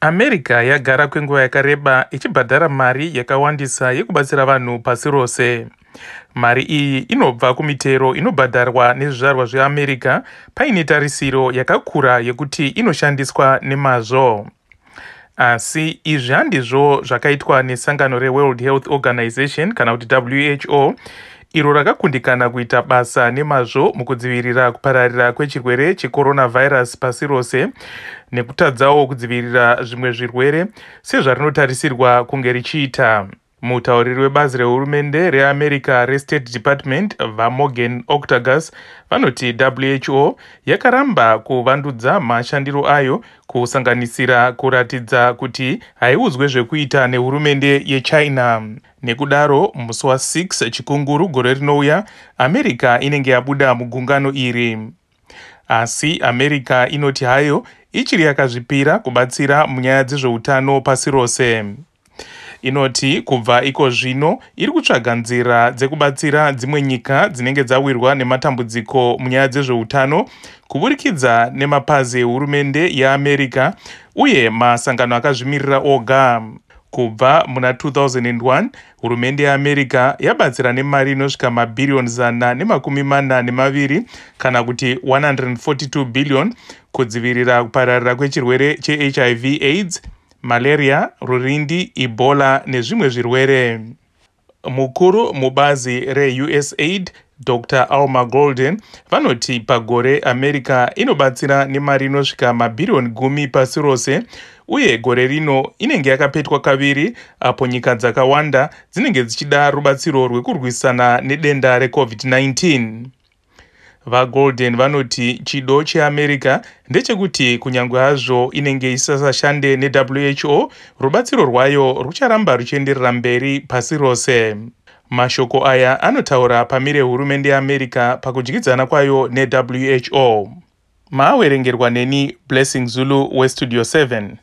america yagara kwenguva yakareba ichibhadhara mari yakawandisa yekubatsira vanhu pasi rose. Mari iyi inobva kumitero inobhadharwa nezvizvarwa zveamerica paine tarisiro yakakura yekuti inoshandiswa nemazvo. Asi izvi handizvo zvakaitwa nesangano reworld health organization kana kuti who iro rakakundikana kuita basa nemazvo mukudzivirira kupararira kwechirwere checoronavhairus pasi rose nekutadzawo kudzivirira zvimwe zvirwere sezvarinotarisirwa kunge richiita mutauriri webazi rehurumende reamerica restate department vamorgan octagus vanoti who yakaramba kuvandudza mashandiro ayo kusanganisira kuratidza kuti haiudzwe zvekuita nehurumende yechina. Nekudaro musi wa6 chikunguru gore rinouya america inenge yabuda mugungano iri. Asi america inoti hayo ichiri yakazvipira kubatsira munyaya dzezveutano pasi rose inoti kubva iko zvino iri kutsvaga nzira dzekubatsira dzimwe nyika dzinenge dzawirwa nematambudziko munyaya dzezveutano kuburikidza nemapazi ehurumende yeamerica uye masangano akazvimirira oga. Kubva muna 2001 hurumende yeamerica yabatsira nemari inosvika mabhiriyoni zana nemakumi mana nemaviri kana kuti 142 billion kudzivirira kupararira kwechirwere chehiv aids malaria rurindi ebola nezvimwe zvirwere. Mukuru mubazi reusaid dr alma golden vanoti pagore america inobatsira nemari inosvika mabhiriyoni gumi pasi rose uye gore rino inenge yakapetwa kaviri apo nyika dzakawanda dzinenge dzichida rubatsiro rwekurwisana nedenda recovid-19 vagolden vanoti chido cheamerica ndechekuti kunyange hazvo inenge isasashande newho rubatsiro rwayo rucharamba ruchienderera mberi pasi rose. Mashoko aya anotaura pamire hurumende yeamerica pakudyidzana kwayo newho. Maawerengerwa neni blessing zulu westudio 7